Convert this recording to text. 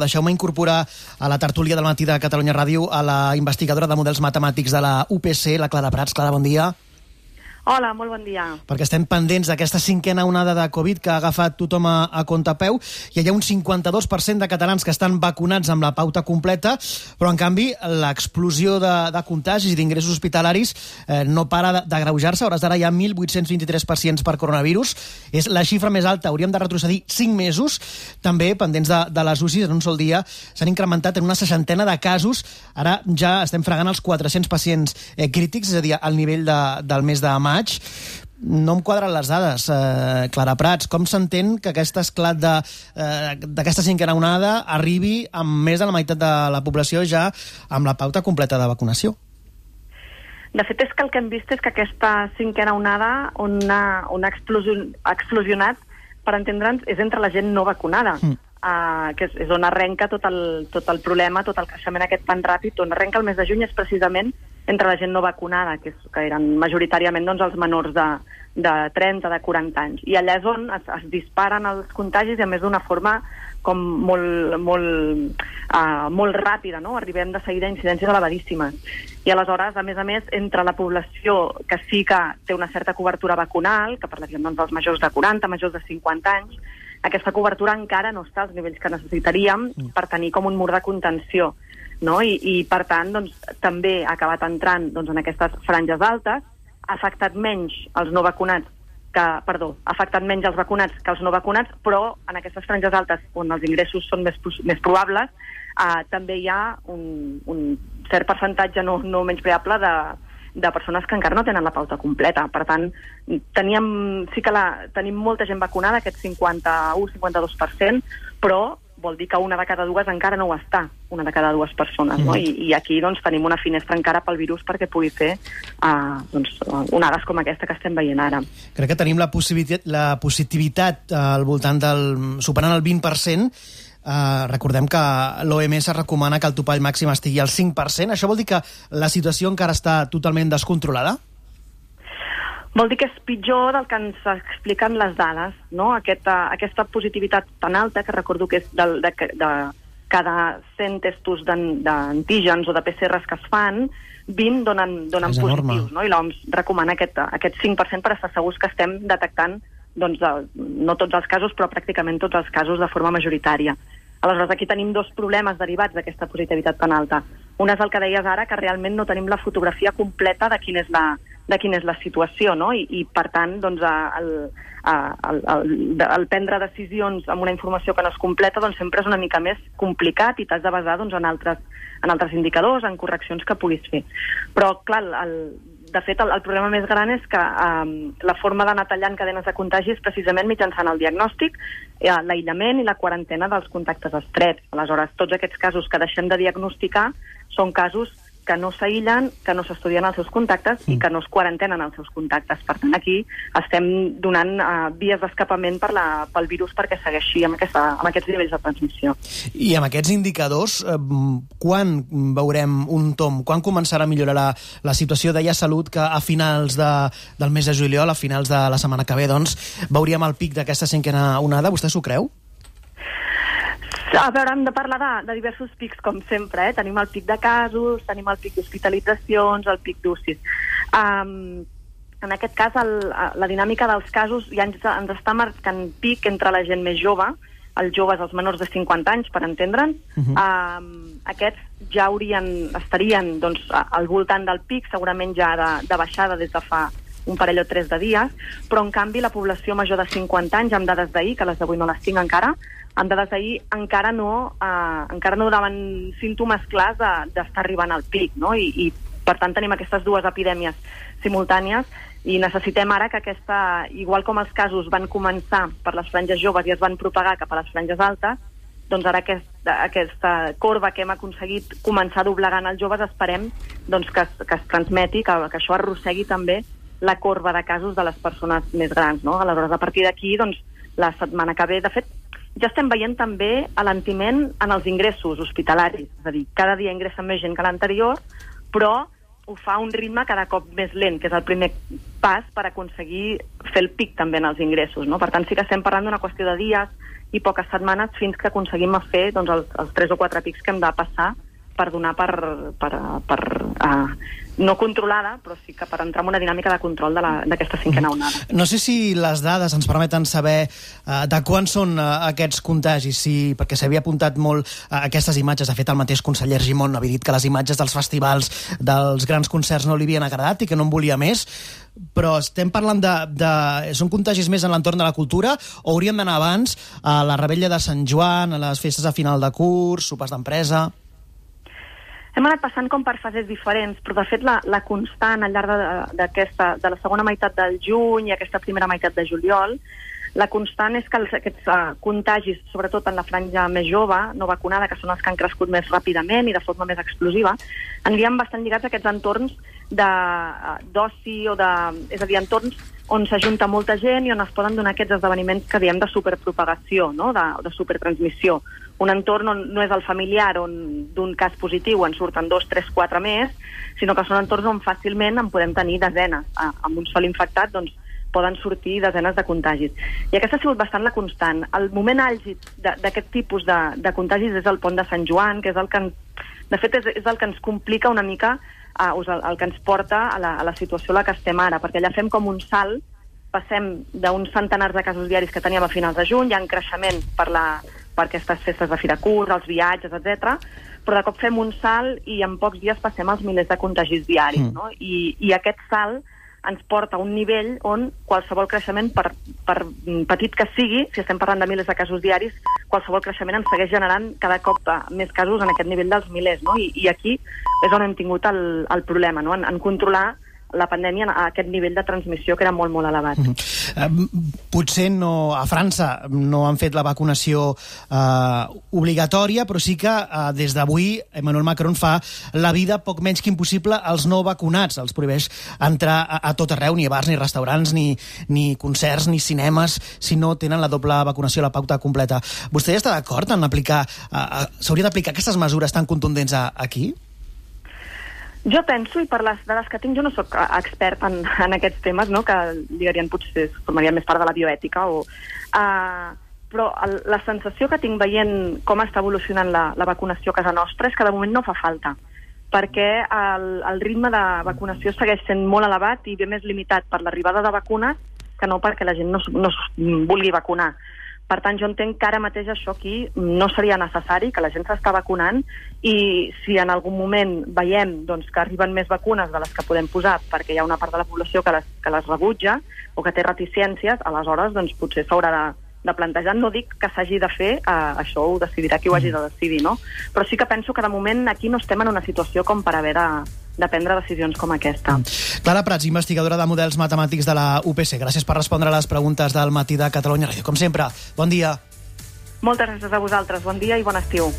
Deixeu-me incorporar a la tertúlia del matí de Catalunya Ràdio a la investigadora de models matemàtics de la UPC, la Clara Prats. Clara, bon dia. Hola, molt bon dia. Perquè estem pendents d'aquesta cinquena onada de Covid que ha agafat tothom a, a peu. Hi ha un 52% de catalans que estan vacunats amb la pauta completa, però en canvi l'explosió de, de contagis i d'ingressos hospitalaris eh, no para d'agreujar-se. Hores d'ara hi ha 1.823 pacients per coronavirus. És la xifra més alta. Hauríem de retrocedir 5 mesos. També, pendents de, de les UCIs, en un sol dia s'han incrementat en una seixantena de casos. Ara ja estem fregant els 400 pacients eh, crítics, és a dir, al nivell de, del mes de maig maig, no em quadren les dades. Eh, Clara Prats, com s'entén que aquest esclat eh, d'aquesta eh, cinquena onada arribi amb més de la meitat de la població ja amb la pauta completa de vacunació? De fet, és que el que hem vist és que aquesta cinquena onada on ha, on ha, explosion, ha explosionat, per entendre'ns, és entre la gent no vacunada. Mm. Uh, que és, és on arrenca tot el, tot el problema, tot el creixement aquest tan ràpid, on arrenca el mes de juny és precisament entre la gent no vacunada, que, és, que eren majoritàriament doncs, els menors de, de 30, de 40 anys. I allà és on es, es disparen els contagis i a més d'una forma com molt, molt, uh, molt ràpida, no? Arribem de seguida a incidències elevadíssimes. I aleshores, a més a més, entre la població que sí que té una certa cobertura vacunal, que parlaríem doncs, dels majors de 40, majors de 50 anys, aquesta cobertura encara no està als nivells que necessitaríem mm. per tenir com un mur de contenció no? I, i per tant doncs, també ha acabat entrant doncs, en aquestes franges altes, ha afectat menys els no vacunats que, perdó, ha afectat menys els vacunats que els no vacunats, però en aquestes franges altes on els ingressos són més, més probables, eh, també hi ha un, un cert percentatge no, no menys preable de, de persones que encara no tenen la pauta completa. Per tant, teníem, sí que la, tenim molta gent vacunada, aquest 51-52%, però vol dir que una de cada dues encara no ho està, una de cada dues persones, mm no? I, I aquí doncs, tenim una finestra encara pel virus perquè pugui fer uh, doncs, onades com aquesta que estem veient ara. Crec que tenim la positivitat, la positivitat uh, al voltant del... superant el 20%, Uh, recordem que l'OMS recomana que el topall màxim estigui al 5%. Això vol dir que la situació encara està totalment descontrolada? Vol dir que és pitjor del que ens expliquen les dades, no? Aquesta, aquesta positivitat tan alta, que recordo que és de, de, de cada 100 testos d'antígens o de PCRs que es fan, 20 donen, donen positius, no? I l'OMS recomana aquest, aquest 5% per estar segurs que estem detectant doncs, no tots els casos, però pràcticament tots els casos de forma majoritària. Aleshores, aquí tenim dos problemes derivats d'aquesta positivitat tan alta. Un és el que deies ara, que realment no tenim la fotografia completa de quina és la, de quina és la situació, no? I, i per tant, doncs, el, el, el, el prendre decisions amb una informació que no és completa doncs, sempre és una mica més complicat i t'has de basar doncs, en, altres, en altres indicadors, en correccions que puguis fer. Però, clar, el, de fet, el, el problema més gran és que um, la forma d'anar tallant cadenes de contagi és precisament mitjançant el diagnòstic, eh, l'aïllament i la quarantena dels contactes estrets. Aleshores, tots aquests casos que deixem de diagnosticar són casos que no s'aïllen, que no s'estudien els seus contactes mm. i que no es quarantenen els seus contactes. Per tant, aquí estem donant uh, vies d'escapament per la, pel virus perquè segueixi amb, aquesta, amb aquests nivells de transmissió. I amb aquests indicadors, eh, quan veurem un tom? Quan començarà a millorar la, la situació? Deia Salut que a finals de, del mes de juliol, a finals de la setmana que ve, doncs, veuríem el pic d'aquesta cinquena onada. Vostè s'ho creu? A veure, hem de parlar de, de diversos pics, com sempre. Eh? Tenim el pic de casos, tenim el pic d'hospitalitzacions, el pic d'UCIs. Um, en aquest cas, el, la dinàmica dels casos ja ens, ens està marcant pic entre la gent més jove, els joves, els menors de 50 anys, per entendre'n. Uh -huh. um, aquests ja haurien, estarien doncs, al voltant del pic, segurament ja de, de baixada des de fa un parell o tres de dies, però en canvi la població major de 50 anys, amb dades d'ahir, que les d'avui no les tinc encara, amb dades d'ahir encara no, eh, encara no daven símptomes clars d'estar de, arribant al pic, no? I, i per tant tenim aquestes dues epidèmies simultànies i necessitem ara que aquesta, igual com els casos van començar per les franges joves i es van propagar cap a les franges altes, doncs ara aquesta, aquesta corba que hem aconseguit començar doblegant els joves esperem doncs, que, que es transmeti, que, que això arrossegui també la corba de casos de les persones més grans. No? Aleshores, a partir d'aquí, doncs, la setmana que ve, de fet, ja estem veient també alentiment en els ingressos hospitalaris. És a dir, cada dia ingressen més gent que l'anterior, però ho fa un ritme cada cop més lent, que és el primer pas per aconseguir fer el pic també en els ingressos. No? Per tant, sí que estem parlant d'una qüestió de dies i poques setmanes fins que aconseguim fer doncs, els, els 3 o 4 pics que hem de passar per donar per, per, per uh, no controlada, però sí que per entrar en una dinàmica de control d'aquesta cinquena mm. onada. No sé si les dades ens permeten saber uh, de quan són uh, aquests contagis, si, perquè s'havia apuntat molt uh, aquestes imatges. De fet, el mateix conseller Gimón havia dit que les imatges dels festivals, dels grans concerts no li havien agradat i que no en volia més però estem parlant de, de... Són contagis més en l'entorn de la cultura o hauríem d'anar abans a la rebella de Sant Joan, a les festes a final de curs, sopars d'empresa hem anat passant com per fases diferents, però de fet la, la constant al llarg d'aquesta, de, de la segona meitat del juny i aquesta primera meitat de juliol, la constant és que els, aquests uh, contagis, sobretot en la franja més jove, no vacunada, que són els que han crescut més ràpidament i de forma més explosiva, anirien bastant lligats a aquests entorns d'oci o de... És a dir, entorns on s'ajunta molta gent i on es poden donar aquests esdeveniments que diem de superpropagació, no? de, de supertransmissió un entorn on no és el familiar, on d'un cas positiu en surten dos, tres, quatre més, sinó que són entorns on fàcilment en podem tenir desenes. Ah, amb un sol infectat, doncs, poden sortir desenes de contagis. I aquesta ha sigut bastant la constant. El moment àlgid d'aquest tipus de, de contagis és el pont de Sant Joan, que és el que, de fet, és, és el que ens complica una mica, uh, el, el que ens porta a la, a la situació a la que estem ara, perquè allà fem com un salt, passem d'uns centenars de casos diaris que teníem a finals de juny, hi ha un creixement per la, per aquestes festes de Fira Curs, els viatges, etc. però de cop fem un salt i en pocs dies passem als milers de contagis diaris, mm. no? I, I aquest salt ens porta a un nivell on qualsevol creixement, per, per petit que sigui, si estem parlant de milers de casos diaris, qualsevol creixement ens segueix generant cada cop més casos en aquest nivell dels milers, no? I, i aquí és on hem tingut el, el problema, no? en, en controlar la pandèmia a aquest nivell de transmissió que era molt, molt elevat. Mm -hmm. potser no, a França no han fet la vacunació eh, obligatòria, però sí que eh, des d'avui Emmanuel Macron fa la vida poc menys que impossible als no vacunats. Els prohibeix entrar a, a tot arreu, ni a bars, ni restaurants, ni, ni concerts, ni cinemes, si no tenen la doble vacunació, la pauta completa. Vostè està d'acord en aplicar... Eh, eh S'hauria d'aplicar aquestes mesures tan contundents a, aquí? Jo penso, i per les dades que tinc, jo no sóc expert en, en aquests temes, no? que lligarien potser, formaria més part de la bioètica, o, uh, però el, la sensació que tinc veient com està evolucionant la, la vacunació a casa nostra és que de moment no fa falta, perquè el, el ritme de vacunació segueix sent molt elevat i ve més limitat per l'arribada de vacunes que no perquè la gent no, no vulgui vacunar. Per tant, jo entenc que ara mateix això aquí no seria necessari, que la gent s'està vacunant i si en algun moment veiem doncs, que arriben més vacunes de les que podem posar perquè hi ha una part de la població que les, que les rebutja o que té reticències, aleshores doncs, potser s'haurà de, de plantejar. No dic que s'hagi de fer, eh, això ho decidirà qui ho hagi de decidir, no? Però sí que penso que de moment aquí no estem en una situació com per haver de, de prendre decisions com aquesta. Clara Prats, investigadora de models matemàtics de la UPC. Gràcies per respondre a les preguntes del matí de Catalunya Ràdio. Com sempre, bon dia. Moltes gràcies a vosaltres. Bon dia i bon estiu.